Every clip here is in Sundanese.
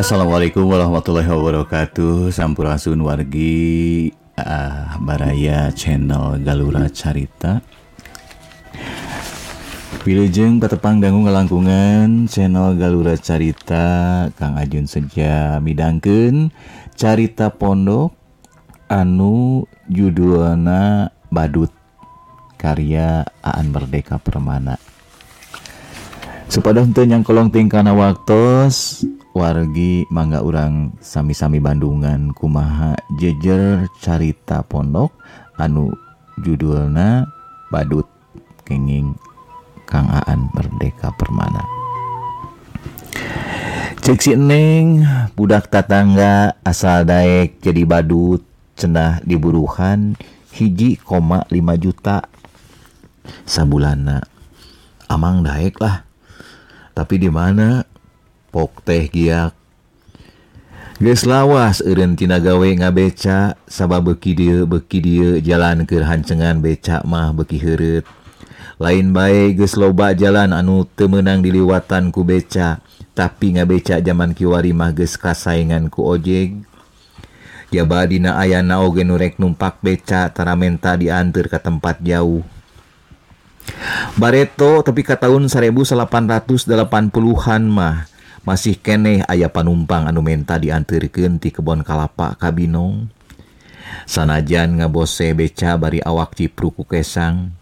Assalamualaikum warahmatullahi wabarakatuh. Sampurasun wargi uh, Baraya channel Galura Carita. Wilujeng patepang dangu ngelangkungan channel Galura Carita Kang Ajun saja midangkeun. Carita Pondok anu judulna Badut karya Aan Merdeka Permana. Supados teu nyangkolong tingkana waktos wargi mangga urang sami-sami Bandungan kumaha jejer carita pondok anu judulna badut kenging Kang Aan Merdeka Permana. Cek si Neng budak tatangga asal daek jadi badut cenah diburuhan hiji koma 5 juta sabulana. Amang daek lah. Tapi di mana pok teh giak. Ges lawas Erentina gawe ngabeca sabab beki dia beki dia jalan ke hancengan becak mah beki herut lain baik ges loba jalan anu temenang diliwatan ku beca tapi ngabeca zaman kiwari mah ges kasaingan ku ojek Jaba dina aya nu rek numpak beca taramenta diantar ke tempat jauh. Bareto tapi ke tahun 1880-an mah masih keneh ayah panumpang anu menta diantirken ti kebon kalapa kabinong sanajan ngabose beca bari awak cipruku kesang.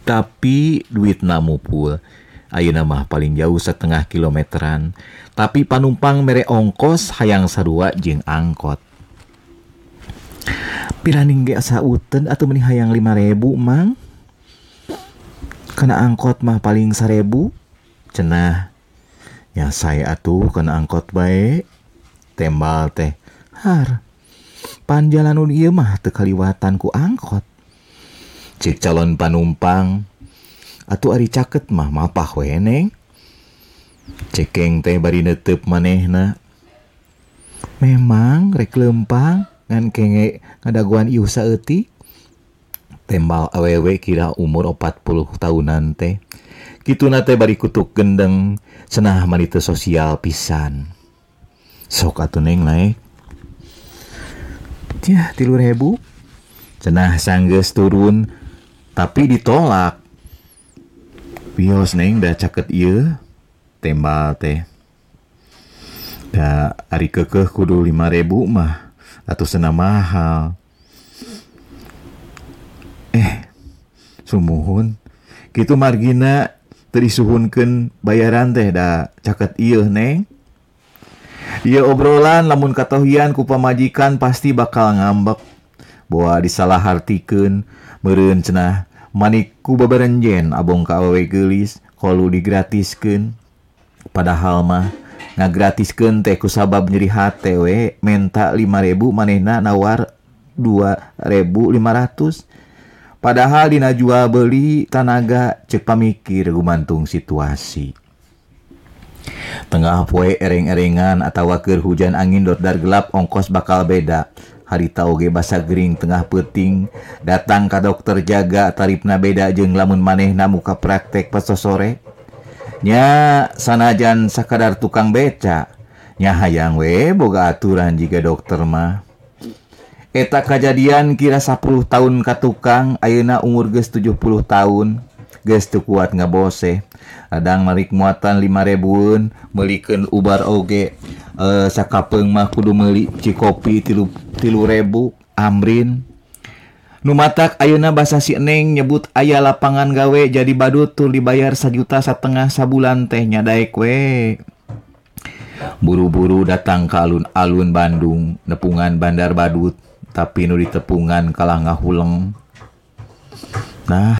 Tapi duit namupul Ayeuna mah paling jauh setengah kilometeran. Tapi panumpang mere ongkos hayang sarua jeung angkot. Piraning ge sauten atau meni hayang 5000 mang? Kena angkot mah paling sarebu cenah. Ya saya atuh kena angkot baik. Tembal teh. Har panjalanun ieu mah teu kaliwatan ku angkot. Cik calon panumpang atuh ari caket mah mapah we neng. Cekeng teh bari netep manehna. Memang rek lempang ngan kenge ngadaguan ieu saeutik tembal awewe kira umur 40 tahunan teh. Gitu nate bari kutuk gendeng cenah manite sosial pisan. Sok atuh neng naik ya tilu ribu cenah sanggeus turun tapi ditolak. Bios neng dah caket iya tembal teh. Da ari kekeh kudu lima ribu mah atau senang mahal. Eh sumuhun gitu margina terisuhunkan bayaran teh da caket iya neng Iya obrolan lamun katohian ku pamajikan pasti bakal ngambek. Buah disalahartikan meren cenah maniku babarenjen abong ka awewe gelis kolu digratiskan padahal mah ngagratiskan teh ku sabab nyeri we menta 5000 manehna nawar 2500 padahal Dina jual beli tanaga cek pamikir gumantung situasi. Tengah poe ereng-erengan atau wakir hujan angin dordar gelap ongkos bakal beda. Harita oge basa Gering tengah peting. Datang ke dokter jaga tarifna beda jeng lamun manehna muka praktek peso sore nya sanajan sakadar tukang beca. Nya hayang we boga aturan jika dokter mah. eta kejadian kira 10 tahun ka tukang Ayeuna umur geus 70 tahun teu kuat nggak bose adang merik muatan 5000un meliken ubar oge. E, sakapeng mah kudu meli cikopi tilu tilu rebu amrin. Numatak ayeuna basa si Eneng nyebut aya lapangan gawe jadi badut tuh dibayar sejuta setengah sabulan teh nyadaek we. Buru-buru datang ke alun-alun Bandung, nepungan Bandar Badut, tapi nu ditepungan kalah ngahuleng. Nah